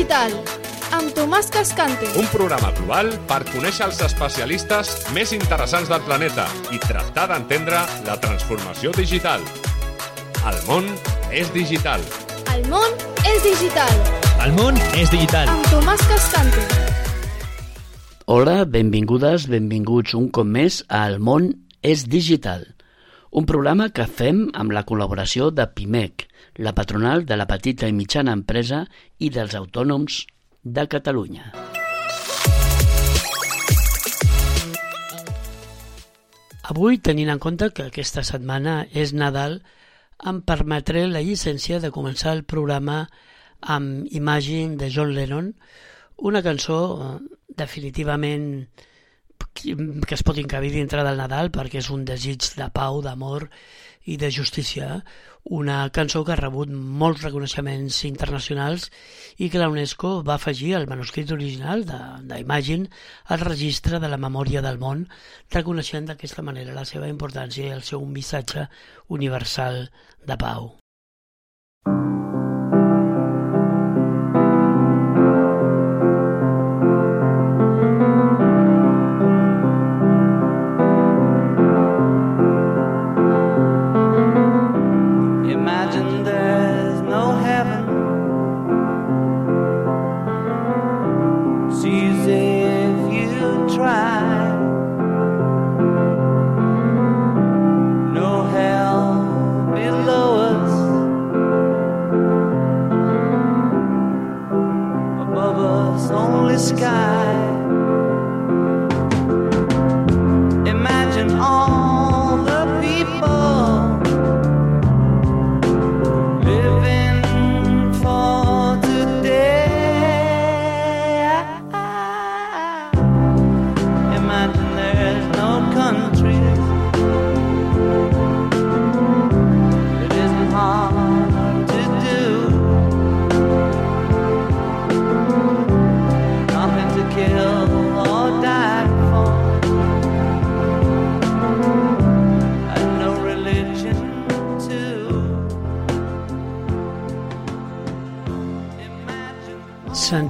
digital, amb Tomàs Cascante. Un programa global per conèixer els especialistes més interessants del planeta i tractar d'entendre la transformació digital. El món és digital. El món és digital, El món és digital. amb Tomàs Cascante. Hola, benvingudes, benvinguts un cop més a El món és digital, un programa que fem amb la col·laboració de PIMEC, la patronal de la petita i mitjana empresa i dels autònoms de Catalunya. Avui, tenint en compte que aquesta setmana és Nadal, em permetré la llicència de començar el programa amb Imagine de John Lennon, una cançó eh, definitivament que que es pot encabir dintre del Nadal perquè és un desig de pau, d'amor i de justícia. Una cançó que ha rebut molts reconeixements internacionals i que la UNESCO va afegir al manuscrit original d'Imagine al registre de la memòria del món, reconeixent d'aquesta manera la seva importància i el seu missatge universal de pau.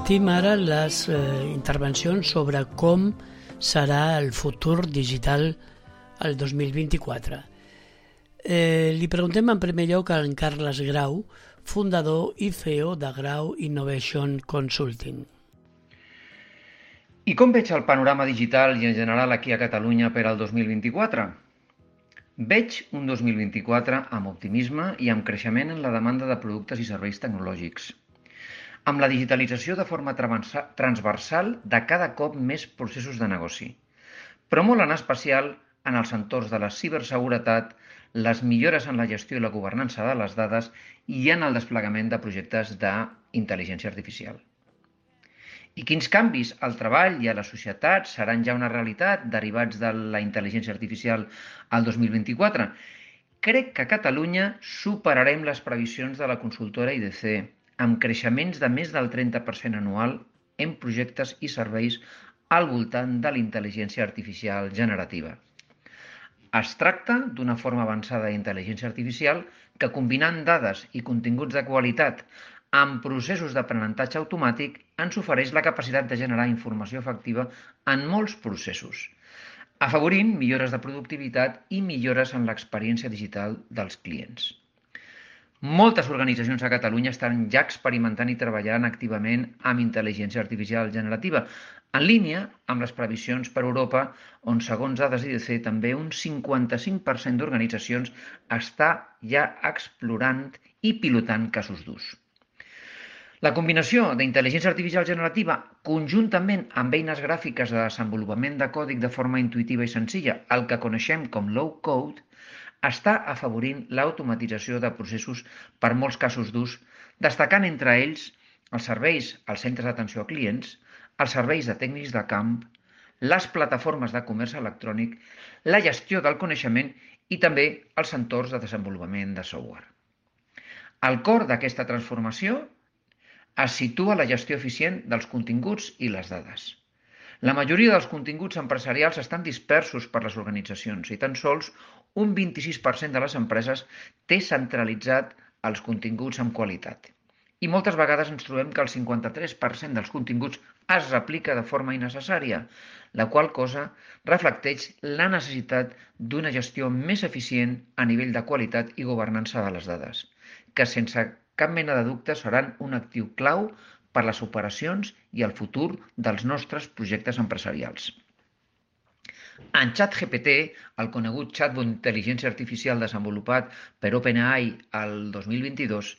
Sentim ara les eh, intervencions sobre com serà el futur digital el 2024. Eh, li preguntem en primer lloc a en Carles Grau, fundador i CEO de Grau Innovation Consulting. I com veig el panorama digital i en general aquí a Catalunya per al 2024? Veig un 2024 amb optimisme i amb creixement en la demanda de productes i serveis tecnològics. Amb la digitalització de forma transversal de cada cop més processos de negoci, però molt en especial en els entorns de la ciberseguretat, les millores en la gestió i la governança de les dades i en el desplegament de projectes d'intel·ligència artificial. I quins canvis al treball i a la societat seran ja una realitat derivats de la intel·ligència artificial al 2024? Crec que a Catalunya superarem les previsions de la consultora IDC, amb creixements de més del 30% anual en projectes i serveis al voltant de la intel·ligència artificial generativa. Es tracta d'una forma avançada d'intel·ligència artificial que, combinant dades i continguts de qualitat amb processos d'aprenentatge automàtic, ens ofereix la capacitat de generar informació efectiva en molts processos, afavorint millores de productivitat i millores en l'experiència digital dels clients. Moltes organitzacions a Catalunya estan ja experimentant i treballant activament amb intel·ligència artificial generativa, en línia amb les previsions per Europa, on, segons dades IDC, també un 55% d'organitzacions està ja explorant i pilotant casos d'ús. La combinació d'intel·ligència artificial generativa conjuntament amb eines gràfiques de desenvolupament de còdic de forma intuïtiva i senzilla, el que coneixem com low code, està afavorint l'automatització de processos per molts casos d'ús, destacant entre ells els serveis als centres d'atenció a clients, els serveis de tècnics de camp, les plataformes de comerç electrònic, la gestió del coneixement i també els entorns de desenvolupament de software. Al cor d'aquesta transformació es situa la gestió eficient dels continguts i les dades. La majoria dels continguts empresarials estan dispersos per les organitzacions i tan sols un 26% de les empreses té centralitzat els continguts amb qualitat. I moltes vegades ens trobem que el 53% dels continguts es replica de forma innecessària, la qual cosa reflecteix la necessitat d'una gestió més eficient a nivell de qualitat i governança de les dades, que sense cap mena de dubte seran un actiu clau per les operacions i el futur dels nostres projectes empresarials. En ChatGPT, el conegut chatbot d'intel·ligència artificial desenvolupat per OpenAI el 2022,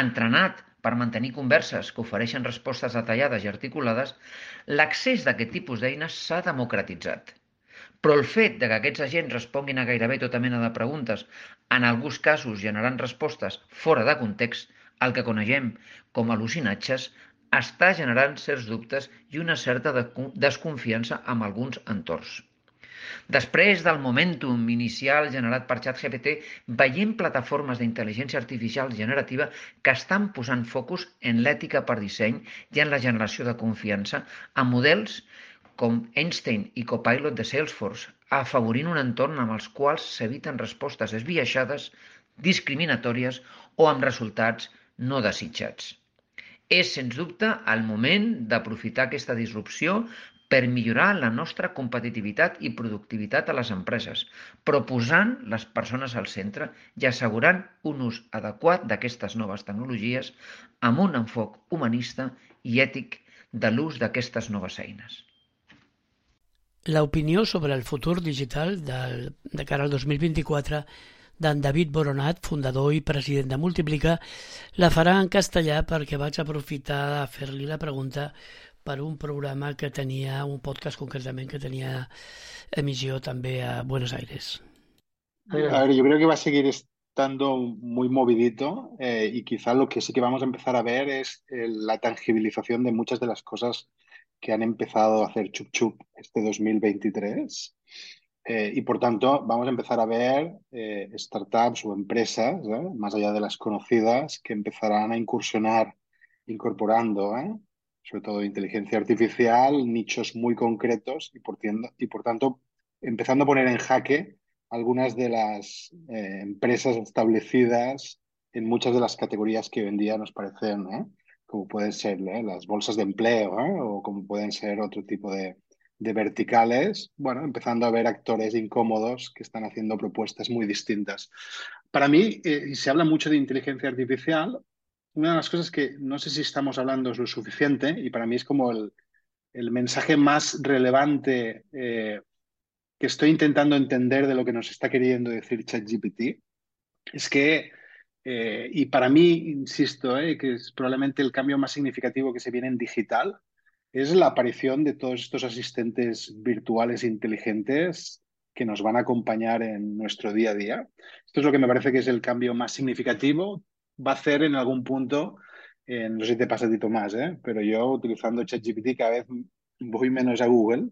entrenat per mantenir converses que ofereixen respostes detallades i articulades, l'accés d'aquest tipus d'eines s'ha democratitzat. Però el fet de que aquests agents responguin a gairebé tota mena de preguntes, en alguns casos generant respostes fora de context, el que coneixem com al·lucinatges, està generant certs dubtes i una certa desconfiança amb alguns entorns. Després del momentum inicial generat per ChatGPT, veiem plataformes d'intel·ligència artificial generativa que estan posant focus en l'ètica per disseny i en la generació de confiança amb models com Einstein i Copilot de Salesforce, afavorint un entorn amb els quals s'eviten respostes esbiaixades, discriminatòries o amb resultats no desitjats. És, sens dubte, el moment d'aprofitar aquesta disrupció per millorar la nostra competitivitat i productivitat a les empreses, proposant les persones al centre i assegurant un ús adequat d'aquestes noves tecnologies amb un enfoc humanista i ètic de l'ús d'aquestes noves eines. L'opinió sobre el futur digital del, de cara al 2024 d'en David Boronat, fundador i president de Multiplica, la farà en castellà perquè vaig aprofitar a fer-li la pregunta per un programa que tenia, un podcast concretament que tenía emisión también a Buenos Aires. A ver, yo creo que va a seguir estando muy movidito eh, y quizá lo que sí que vamos a empezar a ver es eh, la tangibilización de muchas de las cosas que han empezado a hacer Chup Chup este 2023. Eh, y por tanto, vamos a empezar a ver startups o empresas, más allá de las conocidas, que empezarán a incursionar incorporando sobre todo inteligencia artificial, nichos muy concretos y por, tienda, y por tanto empezando a poner en jaque algunas de las eh, empresas establecidas en muchas de las categorías que hoy en día nos parecen, ¿eh? como pueden ser ¿eh? las bolsas de empleo o como pueden ser otro tipo de, de verticales, bueno, empezando a ver actores incómodos que están haciendo propuestas muy distintas. Para mí, eh, se habla mucho de inteligencia artificial, una de las cosas que no sé si estamos hablando es lo suficiente y para mí es como el, el mensaje más relevante eh, que estoy intentando entender de lo que nos está queriendo decir ChatGPT, es que, eh, y para mí, insisto, eh, que es probablemente el cambio más significativo que se viene en digital, es la aparición de todos estos asistentes virtuales inteligentes que nos van a acompañar en nuestro día a día. Esto es lo que me parece que es el cambio más significativo va a hacer en algún punto, no sé si te pasa a ti Tomás, ¿eh? pero yo utilizando ChatGPT cada vez voy menos a Google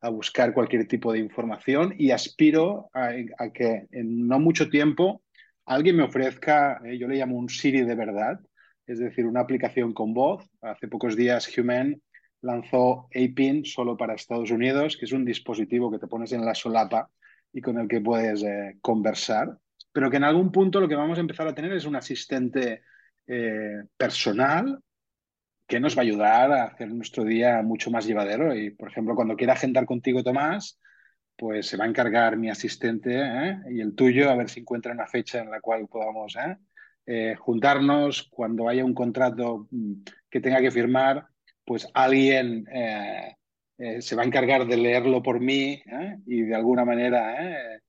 a buscar cualquier tipo de información y aspiro a, que en no mucho tiempo alguien me ofrezca, eh, yo le llamo un Siri de verdad, es decir, una aplicación con voz. Hace pocos días Human lanzó APIN solo para Estados Unidos, que es un dispositivo que te pones en la solapa y con el que puedes eh, conversar pero que en algún punto lo que vamos a empezar a tener es un asistente eh, personal que nos va a ayudar a hacer nuestro día mucho más llevadero. Y, por ejemplo, cuando quiera agendar contigo, Tomás, pues se va a encargar mi asistente ¿eh? y el tuyo a ver si encuentra una fecha en la cual podamos ¿eh? juntarnos. Cuando haya un contrato mm, que tenga que firmar, pues alguien se va a encargar de leerlo por mí y de alguna manera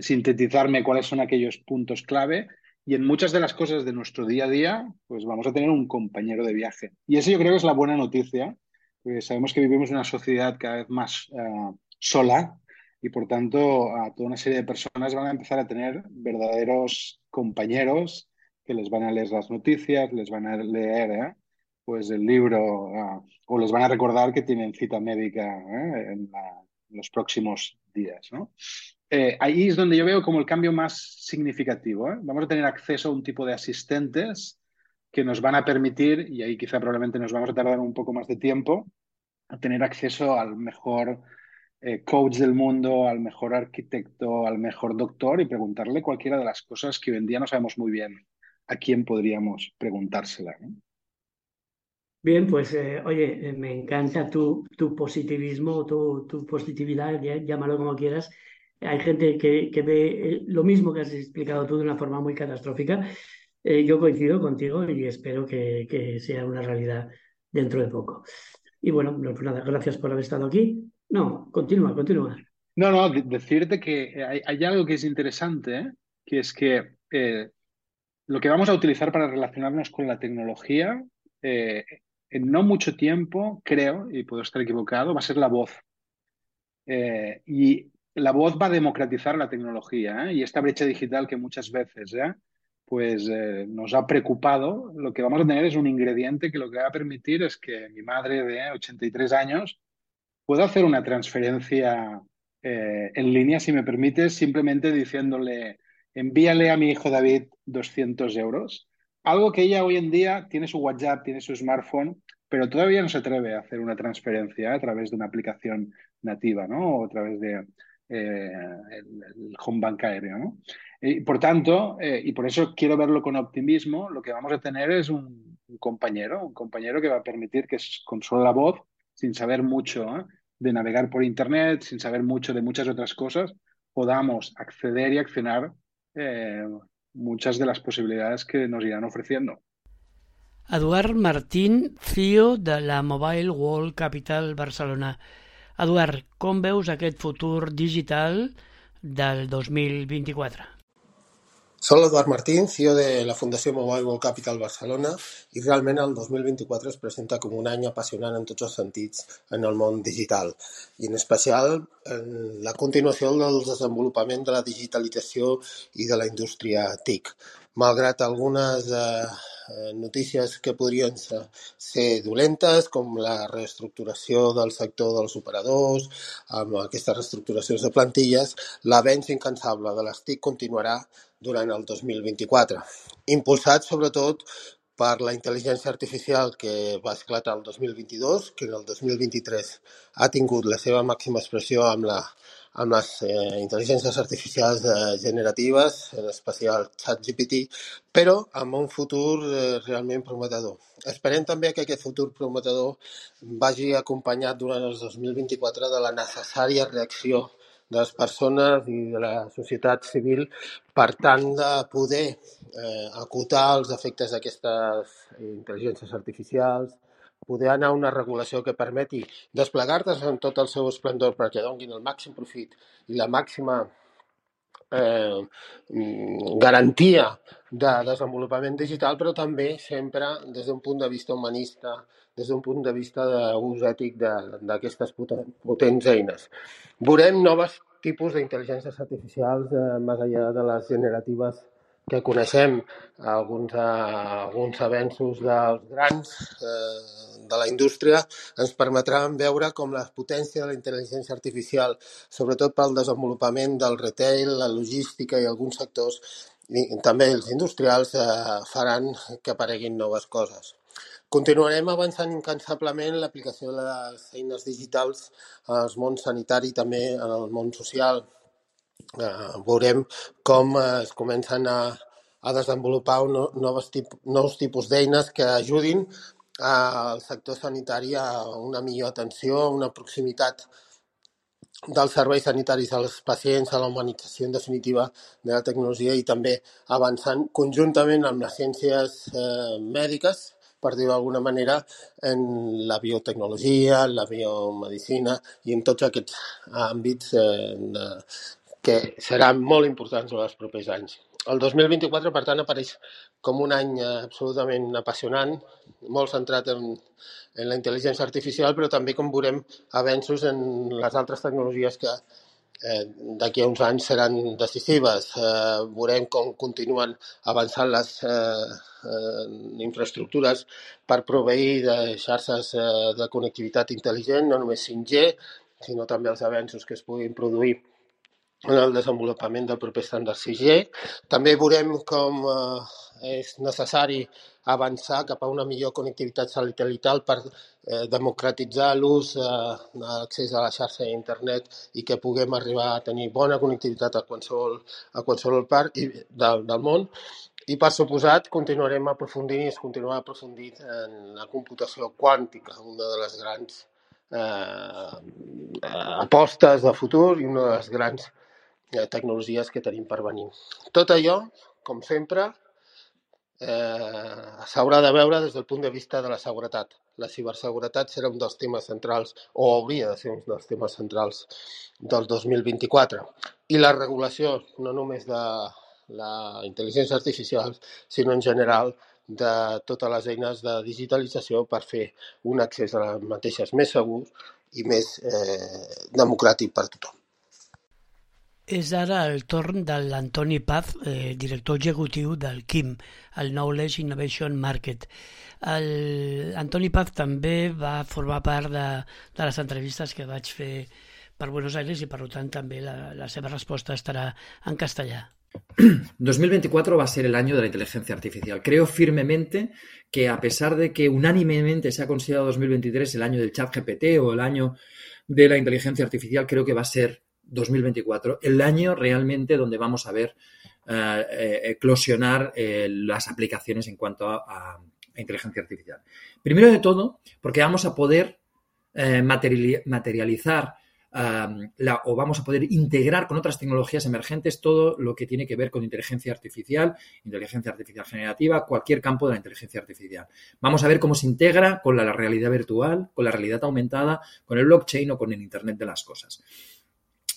sintetizarme cuáles son aquellos puntos clave y en muchas de las cosas de nuestro día a día, pues vamos a tener un compañero de viaje. Y eso yo creo que es la buena noticia, porque sabemos que vivimos en una sociedad cada vez más sola y por tanto a toda una serie de personas van a empezar a tener verdaderos compañeros que les van a leer las noticias, les van a leer ¿eh? Pues el libro uh, o les van a recordar que tienen cita médica ¿eh? en, los próximos días. ¿no? Eh, ahí es donde yo veo como el cambio más significativo. ¿eh? Vamos a tener acceso a un tipo de asistentes que nos van a permitir, y ahí quizá probablemente nos vamos a tardar un poco más de tiempo, a tener acceso al mejor coach del mundo, al mejor arquitecto, al mejor doctor y preguntarle cualquiera de las cosas que hoy en día no sabemos muy bien a quién podríamos preguntársela. Bien, pues eh, oye, eh, me encanta tu, tu positivismo, tu, tu positividad, llámalo como quieras. Hay gente que, que ve eh, lo mismo que has explicado tú de una forma muy catastrófica. Yo coincido contigo y espero que, sea una realidad dentro de poco. Y bueno, no, pues nada, gracias por haber estado aquí. No, continúa, continúa. No, no, de- decirte que hay, algo que es interesante, que es que lo que vamos a utilizar para relacionarnos con la tecnología, en no mucho tiempo, creo, y puedo estar equivocado, va a ser la voz. Eh, y la voz va a democratizar la tecnología, ¿eh? Y esta brecha digital que muchas veces, ¿eh? pues nos ha preocupado, lo que vamos a tener es un ingrediente que lo que va a permitir es que mi madre de 83 años pueda hacer una transferencia en línea, si me permites, simplemente diciéndole, envíale a mi hijo David 200 euros. Algo que ella hoy en día tiene su WhatsApp, tiene su smartphone, pero todavía no se atreve a hacer una transferencia a través de una aplicación nativa, ¿no? O a través de eh, el, home bank aéreo, ¿no? Y por tanto, eh, y por eso quiero verlo con optimismo, lo que vamos a tener es un, compañero, un compañero que va a permitir que con solo la voz, sin saber mucho ¿eh? de navegar por Internet, sin saber mucho de muchas otras cosas, podamos acceder y accionar muchas de las posibilidades que nos irán ofreciendo. Eduard Martín, CEO de la Mobile World Capital Barcelona. Eduard, com veus aquest futur digital del 2024? Soc l'Eduard Martín, CEO de la Fundació Mobile World Capital Barcelona i realment el 2024 es presenta com un any apassionant en tots els sentits en el món digital i en especial en la continuació del desenvolupament de la digitalització i de la indústria TIC. Malgrat algunes eh, notícies que podrien ser, ser dolentes, com la reestructuració del sector dels operadors, amb aquestes reestructuracions de plantilles, l'avenç incansable de les TIC continuarà durant el 2024, impulsat sobretot per la intel·ligència artificial que va esclatar el 2022, que en el 2023 ha tingut la seva màxima expressió amb, la, amb les eh, intel·ligències artificials eh, generatives, en especial ChatGPT, però amb un futur eh, realment prometedor. Esperem també que aquest futur prometedor vagi acompanyat durant el 2024 de la necessària reacció de les persones i de la societat civil per tant de poder eh, acotar els efectes d'aquestes intel·ligències artificials, poder anar a una regulació que permeti desplegar-les en tot el seu esplendor perquè donguin el màxim profit i la màxima eh, mm, garantia de desenvolupament digital, però també sempre des d'un punt de vista humanista, des d'un punt de vista d'ús ètic d'aquestes poten- potents eines. Veurem noves tipus d'intel·ligències artificials eh, més enllà de les generatives que coneixem, alguns, alguns avenços dels grans eh, de la indústria ens permetran veure com la potència de la intel·ligència artificial, sobretot pel desenvolupament del retail, la logística i alguns sectors, i també els industrials, eh, faran que apareguin noves coses. Continuarem avançant incansablement en l'aplicació de les eines digitals al món sanitari i també el món social. Eh, veurem com eh, es comencen a, a desenvolupar un, noves tip, nous tipus d'eines que ajudin al sector sanitari a una millor atenció, a una proximitat dels serveis sanitaris als pacients, a la humanització en definitiva de la tecnologia i també avançant conjuntament amb les ciències eh, mèdiques, per dir-ho d'alguna manera, en la biotecnologia, en la biomedicina i en tots aquests àmbits eh, de, que seran molt importants en els propers anys. El 2024, per tant, apareix com un any eh, absolutament apassionant, molt centrat en, en la intel·ligència artificial, però també com veurem avenços en les altres tecnologies que eh, d'aquí a uns anys seran decisives. Eh, veurem com continuen avançant les eh, eh, infraestructures per proveir de xarxes eh, de connectivitat intel·ligent, no només 5G, sinó també els avenços que es puguin produir en el desenvolupament del proper estàndard 6G. També veurem com eh, és necessari avançar cap a una millor connectivitat satelital per eh, democratitzar l'ús, eh, l'accés a la xarxa d'internet i que puguem arribar a tenir bona connectivitat a qualsevol, a qualsevol part i, del, del món I per suposat continuarem aprofundint i es continuarà aprofundint en la computació quàntica, una de les grans eh, apostes de futur i una de les grans eh, tecnologies que tenim per venir. Tot allò, com sempre, eh, s'haurà de veure des del punt de vista de la seguretat. La ciberseguretat serà un dels temes centrals, o hauria de ser un dels temes centrals del 2024. I la regulació, no només de la intel·ligència artificial, sinó en general de totes les eines de digitalització per fer un accés a les mateixes més segur i més eh, democràtic per tothom. És ara el torn de l'Antoni Paz, eh, director executiu del KIM, el Knowledge Innovation Market. L'Antoni Paz també va formar part de, de les entrevistes que vaig fer per Buenos Aires i per tant també la, la seva resposta estarà en castellà. 2024 va a ser el año de la inteligencia artificial. Creo firmemente que a pesar de que unánimemente se ha considerado 2023 el año del chat GPT o el año de la inteligencia artificial, creo que va a ser 2024 el año realmente donde vamos a ver eh, eh, eclosionar eh, las aplicaciones en cuanto a, inteligencia artificial. Primero de todo, porque vamos a poder materializar o vamos a poder integrar con otras tecnologías emergentes todo lo que tiene que ver con inteligencia artificial, inteligencia artificial generativa, cualquier campo de la inteligencia artificial. Vamos a ver cómo se integra con la, realidad virtual, con la realidad aumentada, con el blockchain o con el Internet de las cosas.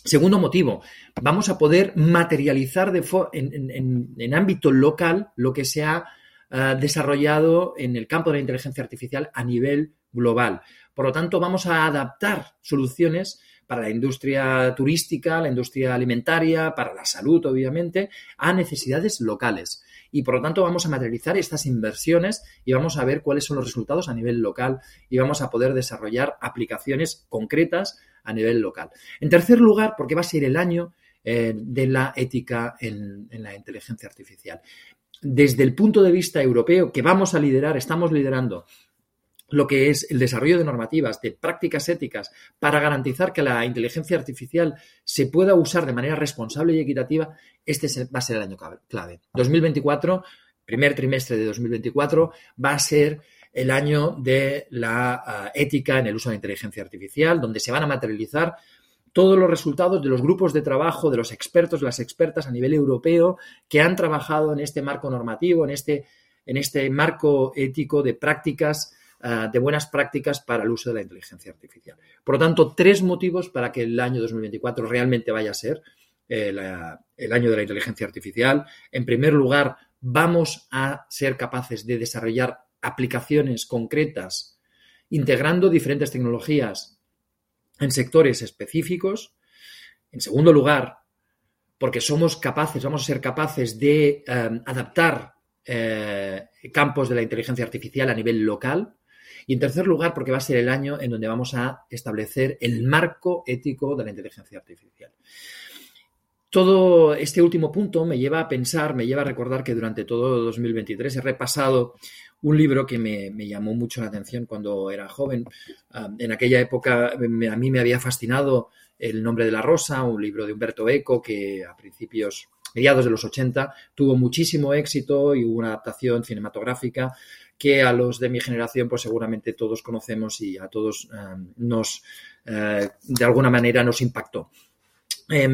Segundo motivo, vamos a poder materializar en, ámbito local lo que se ha uh, desarrollado en el campo de la inteligencia artificial a nivel global. Por lo tanto, vamos a adaptar soluciones para la industria turística, la industria alimentaria, para la salud, obviamente, a necesidades locales. Y por lo tanto vamos a materializar estas inversiones y vamos a ver cuáles son los resultados a nivel local y vamos a poder desarrollar aplicaciones concretas a nivel local. En tercer lugar, porque va a ser el año eh, de la ética en, en la inteligencia artificial. Desde el punto de vista europeo, que vamos a liderar, estamos liderando lo que es el desarrollo de normativas, de prácticas éticas, para garantizar que la inteligencia artificial se pueda usar de manera responsable y equitativa, este va a ser el año clave. 2024, primer trimestre de 2024, va a ser el año de la ah, ética en el uso de inteligencia artificial, donde se van a materializar todos los resultados de los grupos de trabajo, de los expertos, las expertas a nivel europeo que han trabajado en este marco normativo, en este, en este marco ético de prácticas uh, de buenas prácticas para el uso de la inteligencia artificial. Por lo tanto, tres motivos para que el año 2024 realmente vaya a ser eh, el año de la inteligencia artificial. En primer lugar, vamos a ser capaces de desarrollar aplicaciones concretas integrando diferentes tecnologías en sectores específicos. En segundo lugar, porque somos capaces, vamos a ser capaces de um, adaptar eh, campos de la inteligencia artificial a nivel local. Y en tercer lugar, porque va a ser el año en donde vamos a establecer el marco ético de la inteligencia artificial. Todo este último punto me lleva a pensar, me lleva a recordar que durante todo 2023 he repasado un libro que me, llamó mucho la atención cuando era joven. Uh, en aquella época a mí me había fascinado El nombre de la rosa, un libro de Humberto Eco que a principios, mediados de los 80, tuvo muchísimo éxito y hubo una adaptación cinematográfica que a los de mi generación pues seguramente todos conocemos y a todos eh, nos, eh, de alguna manera nos impactó. Eh,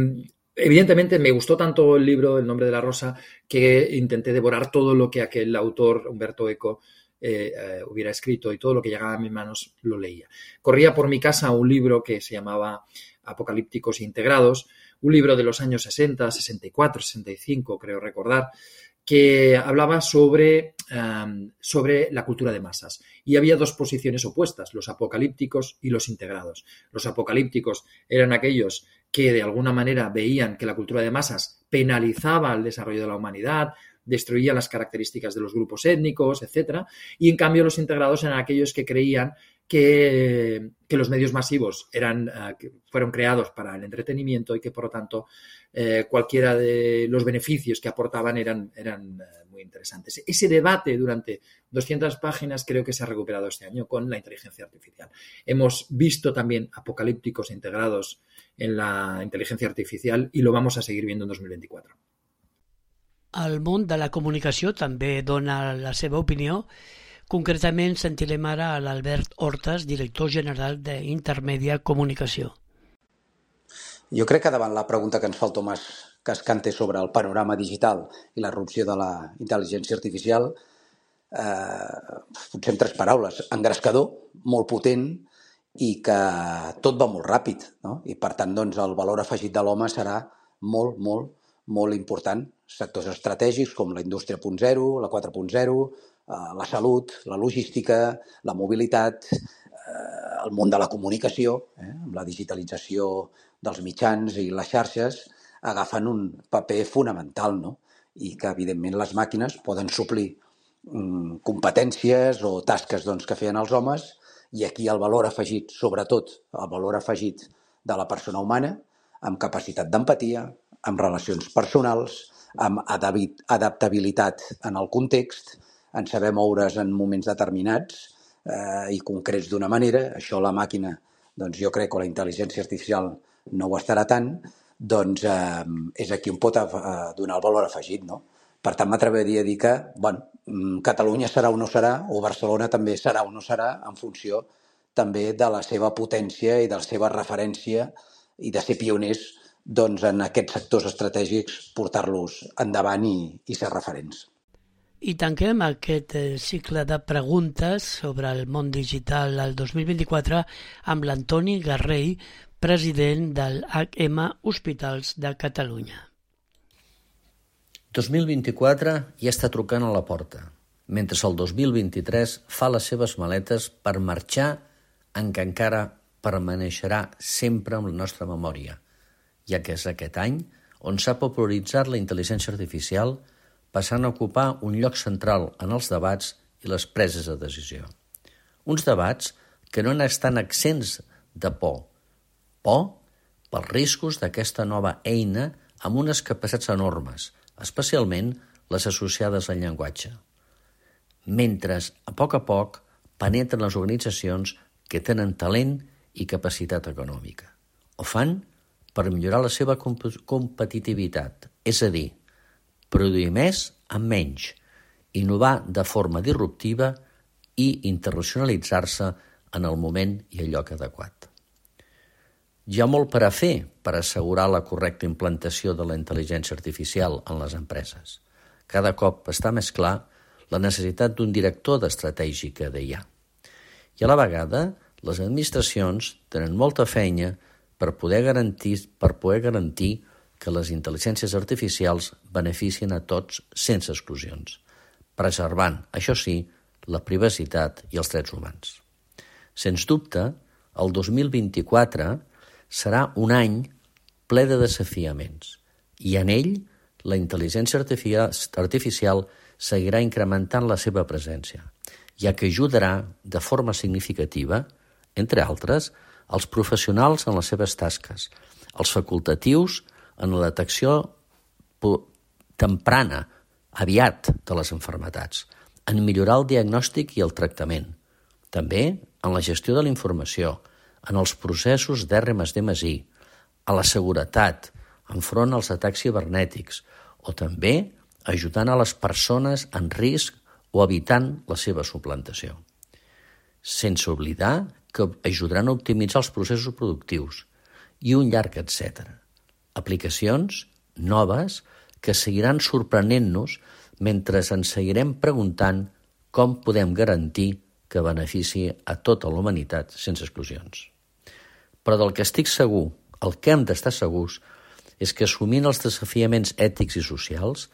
evidentemente me gustó tanto el libro El nombre de la rosa que intenté devorar todo lo que aquel autor, Humberto Eco, eh, eh, hubiera escrito y todo lo que llegaba a mis manos lo leía. Corría por mi casa un libro que se llamaba Apocalípticos Integrados, un libro de los años 60, 64, 65, creo recordar, que hablaba sobre, um, sobre, la cultura de masas. Y había dos posiciones opuestas, los apocalípticos y los integrados. Los apocalípticos eran aquellos que de alguna manera veían que la cultura de masas penalizaba el desarrollo de la humanidad, destruía las características de los grupos étnicos, etc. Y en cambio los integrados eran aquellos que creían que, los medios masivos eran, que fueron creados para el entretenimiento y que por lo tanto eh, cualquiera de los beneficios que aportaban eran, eran uh, muy interesantes. Ese debate durante 200 páginas creo que se ha recuperado este año con la inteligencia artificial. Hemos visto también apocalípticos integrados en la inteligencia artificial y lo vamos a seguir viendo en 2024. El món de la comunicació també dona la seva opinió. Concretament sentirem ara a l'Albert Hortes, director general d'Intermèdia Comunicació. Jo crec que davant la pregunta que ens fa el Tomàs Cascante sobre el panorama digital i la erupció de la intel·ligència artificial, eh, potser en tres paraules, engrescador, molt potent i que tot va molt ràpid. No? I per tant, doncs, el valor afegit de l'home serà molt, molt, molt important. Sectors estratègics com la indústria 0, la 4.0, eh, la salut, la logística, la mobilitat, eh, el món de la comunicació, eh, amb la digitalització dels mitjans i les xarxes agafen un paper fonamental, no? I que, evidentment, les màquines poden suplir mm, competències o tasques doncs, que feien els homes i aquí el valor afegit, sobretot el valor afegit de la persona humana, amb capacitat d'empatia, amb relacions personals, amb adaptabilitat en el context, en saber moure's en moments determinats eh, i concrets d'una manera. Això la màquina, doncs jo crec, que la intel·ligència artificial no ho estarà tant, doncs eh, és aquí on pot eh, donar el valor afegit. No? Per tant, m'atreviria a dir que bueno, mm, Catalunya serà o no serà, o Barcelona també serà o no serà, en funció també de la seva potència i de la seva referència i de ser pioners doncs, en aquests sectors estratègics, portar-los endavant i, i ser referents. I tanquem aquest eh, cicle de preguntes sobre el món digital al 2024 amb l'Antoni Garrell, president del HM Hospitals de Catalunya. 2024 ja està trucant a la porta, mentre el 2023 fa les seves maletes per marxar en què encara permaneixerà sempre en la nostra memòria, ja que és aquest any on s'ha popularitzat la intel·ligència artificial passant a ocupar un lloc central en els debats i les preses de decisió. Uns debats que no estan accents de por, por pels riscos d'aquesta nova eina amb unes capacitats enormes, especialment les associades al llenguatge. Mentre, a poc a poc, penetren les organitzacions que tenen talent i capacitat econòmica. Ho fan per millorar la seva comp competitivitat, és a dir, produir més amb menys, innovar de forma disruptiva i internacionalitzar-se en el moment i el lloc adequat. Hi ha molt per a fer per assegurar la correcta implantació de la intel·ligència artificial en les empreses. Cada cop està més clar la necessitat d'un director d'estratègica d'IA. I a la vegada, les administracions tenen molta feina per poder garantir, per poder garantir que les intel·ligències artificials beneficien a tots sense exclusions, preservant, això sí, la privacitat i els drets humans. Sens dubte, el 2024 serà un any ple de desafiaments i en ell la intel·ligència artificial seguirà incrementant la seva presència, ja que ajudarà de forma significativa, entre altres, els professionals en les seves tasques, els facultatius en la detecció temprana, aviat, de les enfermetats, en millorar el diagnòstic i el tractament, també en la gestió de la informació, en els processos d'R+D+I, a la seguretat, enfront als atacs cibernètics, o també ajudant a les persones en risc o evitant la seva suplantació. Sense oblidar que ajudaran a optimitzar els processos productius i un llarg etc. Aplicacions noves que seguiran sorprenent-nos mentre ens seguirem preguntant com podem garantir que benefici a tota la humanitat sense exclusions. Però del que estic segur, el que hem d'estar segurs, és que assumint els desafiaments ètics i socials,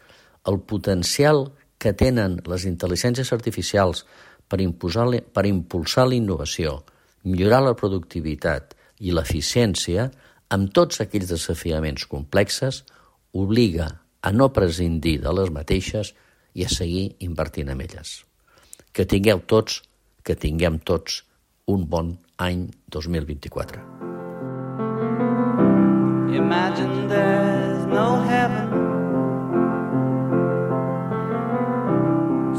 el potencial que tenen les intel·ligències artificials per, imposar, per impulsar la innovació, millorar la productivitat i l'eficiència, amb tots aquells desafiaments complexes, obliga a no prescindir de les mateixes i a seguir invertint en elles. Que tingueu tots, que tinguem tots un bon any 2024. Imagine there's no heaven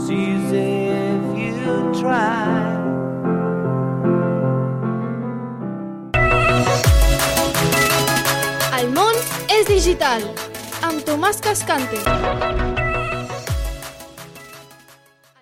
See if you try digital amb Tomàs Cascante.